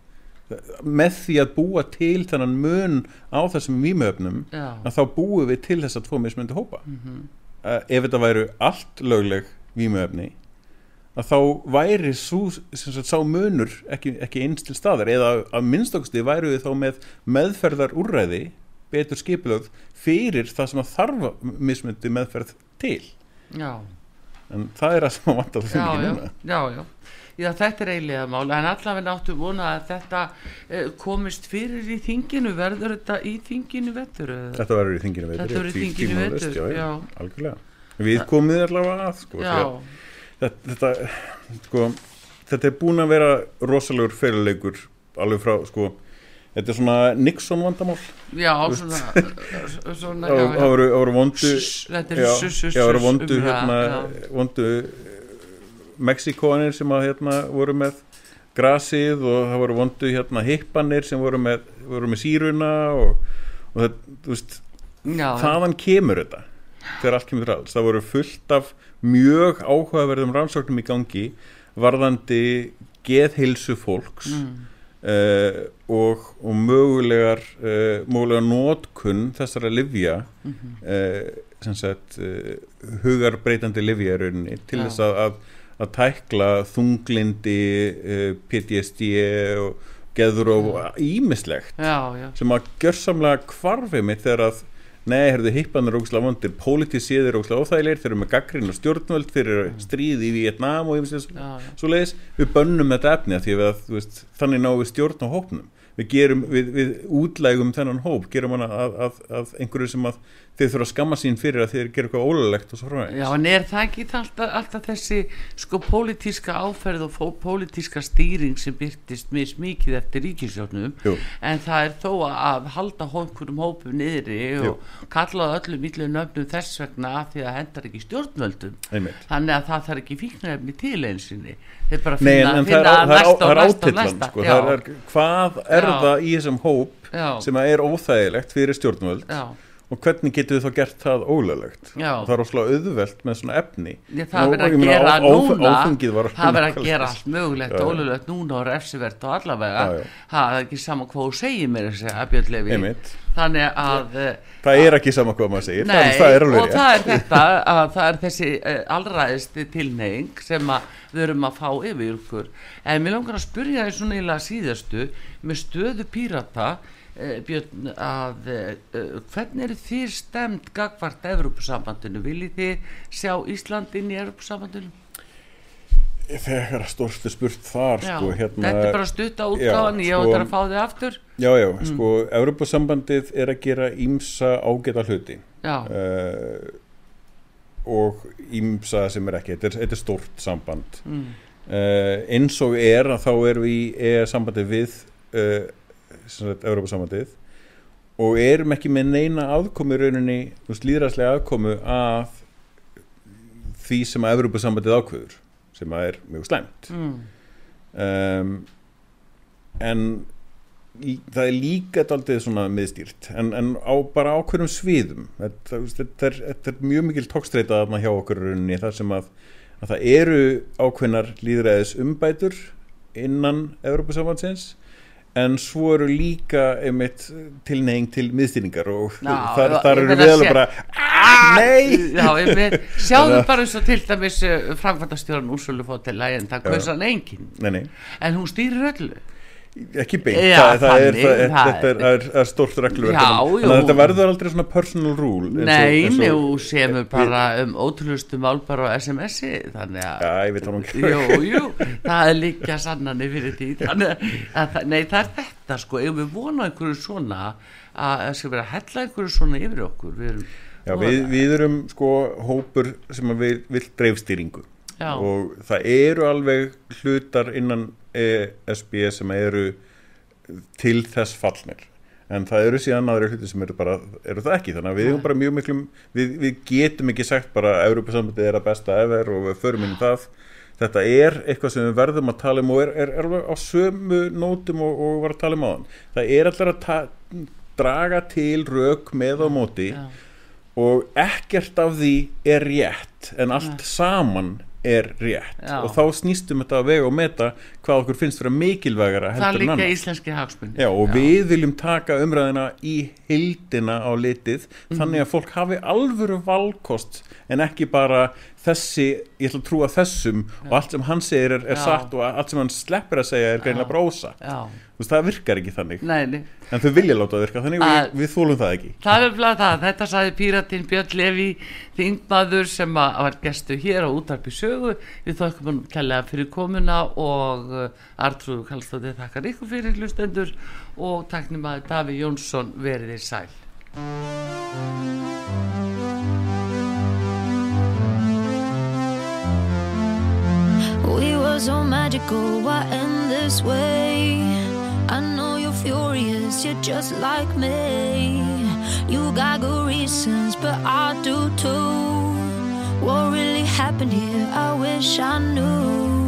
með því að búa til þennan mun á þessum výmefnum að þá búum við til þess að tvo mismundi hópa. Mm -hmm. uh, ef þetta væru allt lögleg výmefni að þá væri svo, sagt, sá munur ekki, ekki eins til staðar. Eða að minnstoksti væru við þá með meðferðar úrræði betur skipilögð fyrir það sem að þarfa mismundi meðferð til. Já en það er að sem að vanta það já, já, já, já. Já, þetta er eiginlega mál, en allavega náttu vona að þetta eh, komist fyrir í þinginu, verður þetta í þinginu vettur? Þetta verður í þinginu vettur, þetta verður í þinginu vettur, já, já, algjörlega. Við komum allavega að, sko, þetta, þetta, sko, þetta er búin að vera rosalegur fyrirleikur alveg frá, sko, Þetta er svona Nixon vandamál. Já, svona. Það voru vondu það voru vondu hérna, vondu Mexikoanir sem að hérna voru með grasið og það voru vondu hérna hippanir sem voru með, voru með síruna og, og það, þú veist Já. þaðan kemur þetta þegar allt kemur alls, það voru fullt af mjög áhugaverðum rannsóknum í gangi varðandi geðhilsu fólks. Mm Uh, og, og mögulegar uh, mögulegar nótkunn þessara livja mm -hmm. uh, sem sagt hugarbreytandi livja í rauninni til þess að, að, að tækla þunglindi PTSD og geður og ímislegt sem að gjörsamlega kvarfi mitt þegar að Nei, herðu, hippan er ógslag vondir, pólitísið er ógslag óþægilegir, þeir eru með gaggrinn og stjórnvöld, þeir eru stríð í Vietnám og einhvers vegar svo leiðis, við bönnum þetta efni að því að veist, þannig náum við stjórn á hópnum, við, gerum, við, við útlægum þennan hóp, gerum hana að, að, að einhverju sem að þeir þurfa að skamma sín fyrir að þeir gera eitthvað ólulegt og svo frá Já, en er það ekki alltaf, alltaf þessi sko pólitíska áferð og pólitíska stýring sem byrtist mjög smikið eftir ríkisjónum en það er þó að halda hónkurum hópum niðri og Jú. kalla öllum yllu nöfnum þess vegna að því að hendar ekki stjórnvöldum. Einmitt. þannig að það þarf ekki fíknarefni til einsinni þeir bara finna, Nei, finna það er, næsta og næsta og næsta. sko, er, Hvað er Já. það í þessum hóp Já. sem er óþægilegt fyrir stjórnvöld? Já og hvernig getur við þá gert það ólöglegt? Það er ósláð auðvelt með svona efni. Ég, það verður að gera á, núna það verður að gera allt mögulegt ólöglegt núna og refsivert og allavega. Já, já. það er ekki sama hvað þú segir mér þannig að eh, það er ekki sama hvað maður segir nei, það er og það er þetta að það er þessi uh, allræðist tilneying sem við erum að fá yfir en mér langar að spyrja því svona ílega síðastu með stöðu pírata Eh, Björn að uh, hvernig eru þið stemt gagvart Evrópusambandinu, viljið þið sjá Íslandin í Evrópusambandinu? Þegar stórstu spurt þar já, sko, hérna, Þetta er bara stutt á útgáðan ég áttur sko, að fá þið aftur Já, já, mm. sko Evrópusambandið er að gera ímsa ágæta hluti uh, og ímsa sem er ekki, þetta er, stórt samband mm. uh, eins og er að þá er við í sambandi við Európa-samandið og erum ekki með neina aðkomi rauninni, líðræðslega aðkomu að því sem að Európa-samandið ákveður sem að er mjög slæmt. Mm. um, en í, það er líka aldrei svona miðstýrt en, en á, bara ákveðum sviðum. Þetta, þetta, er, þetta er mjög mikil tókstreita að maður hjá okkur rauninni þar sem að, að það eru ákveðnar líðræðis umbætur innan Európa-samandsins en svo eru líka einmitt tilneying til miðstýringar og Ná, þar, þar eru við alveg bara ah, nei! Já, sjáðu bara eins og til dæmis eh, framkvæmtastjóran Úrsulu fótt til lægin það kauðs hann engin nei, nei. en hún stýrir öllu ekki beint, já, það, það, þannig, er, það, er, er, er stórt reglverk en þetta verður aldrei svona personal rule Nei, nú semur bara um ótrúlustu mál bara á SMS-i þannig að Já, það Jú, jú, það er líka sannanir fyrir því. Þannig að, nei, það er þetta sko, ef við vonum einhverju svona að það skal vera að hella einhverju svona yfir okkur? Við erum, Já, við, við erum sko hópur sem vil dreifstýringu. Og það eru alveg hlutar innan ESB sem eru til þess fallnir. En það eru síðan aðra hluti sem eru bara eru það ekki, þannig að við erum bara mjög miklum við, við getum ekki sagt bara að Európa-sambandið er að besta efer og við förum inn í það. Þetta er eitthvað sem við verðum að tala um og er, er, er á sömu nótum og, og var að tala um á þann það er allir að draga til rauk með á móti Já. og ekkert af því er rétt en allt Já. saman er rétt Já. og þá snýstum þetta að vega og meta hvað okkur finnst vera mikilvægara það er líka íslenski hagspunni Já, og Já. við viljum taka umræðina í hildina á litið mm. þannig að fólk hafi alvöru valkost en ekki bara þessi, ég ætla að trúa þessum Já. og allt sem hann segir er, er satt og allt sem hann sleppir að segja er greinlega brósa veist, það virkar ekki þannig. Nei, nei. en þau vilja láta það virka þannig við, við þólum það ekki. Það er bara það, þetta saði Píratin Björn Levi þingmaður sem var gestu hér á útarpi sögu. Við þokkum hann kærlega fyrir komuna og uh, Artrúð Kallstóði þakkar ykkur fyrir hlustendur og takknum að Daví Jónsson veriði sæl. We were so magical, why end this way? I know you're furious, you're just like me. You got good reasons, but I do too. What really happened here? I wish I knew.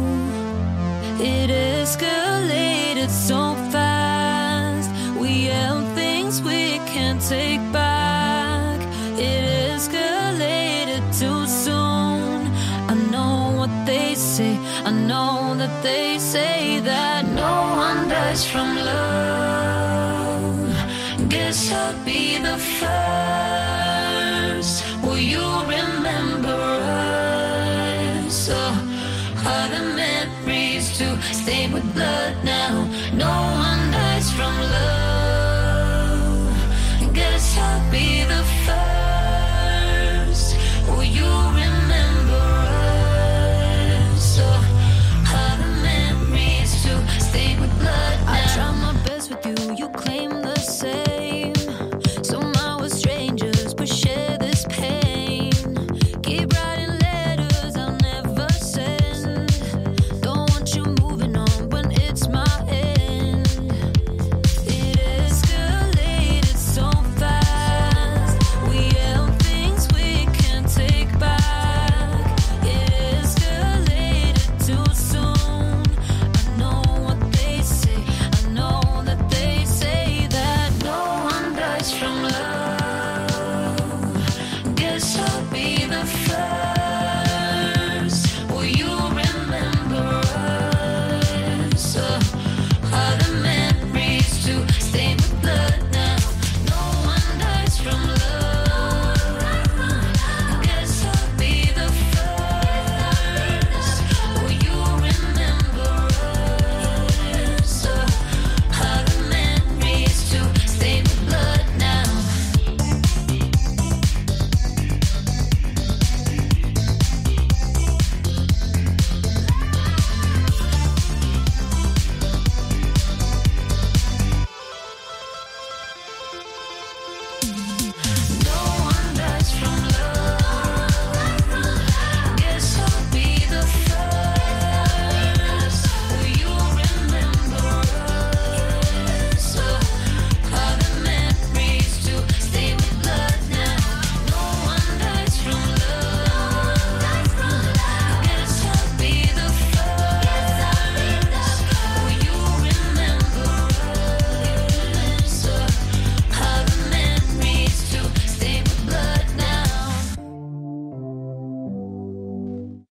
It escalated so fast. We held things we can't take back. It escalated too soon. I know what they say. I know that they say that one dies from love. Guess I'll be the first.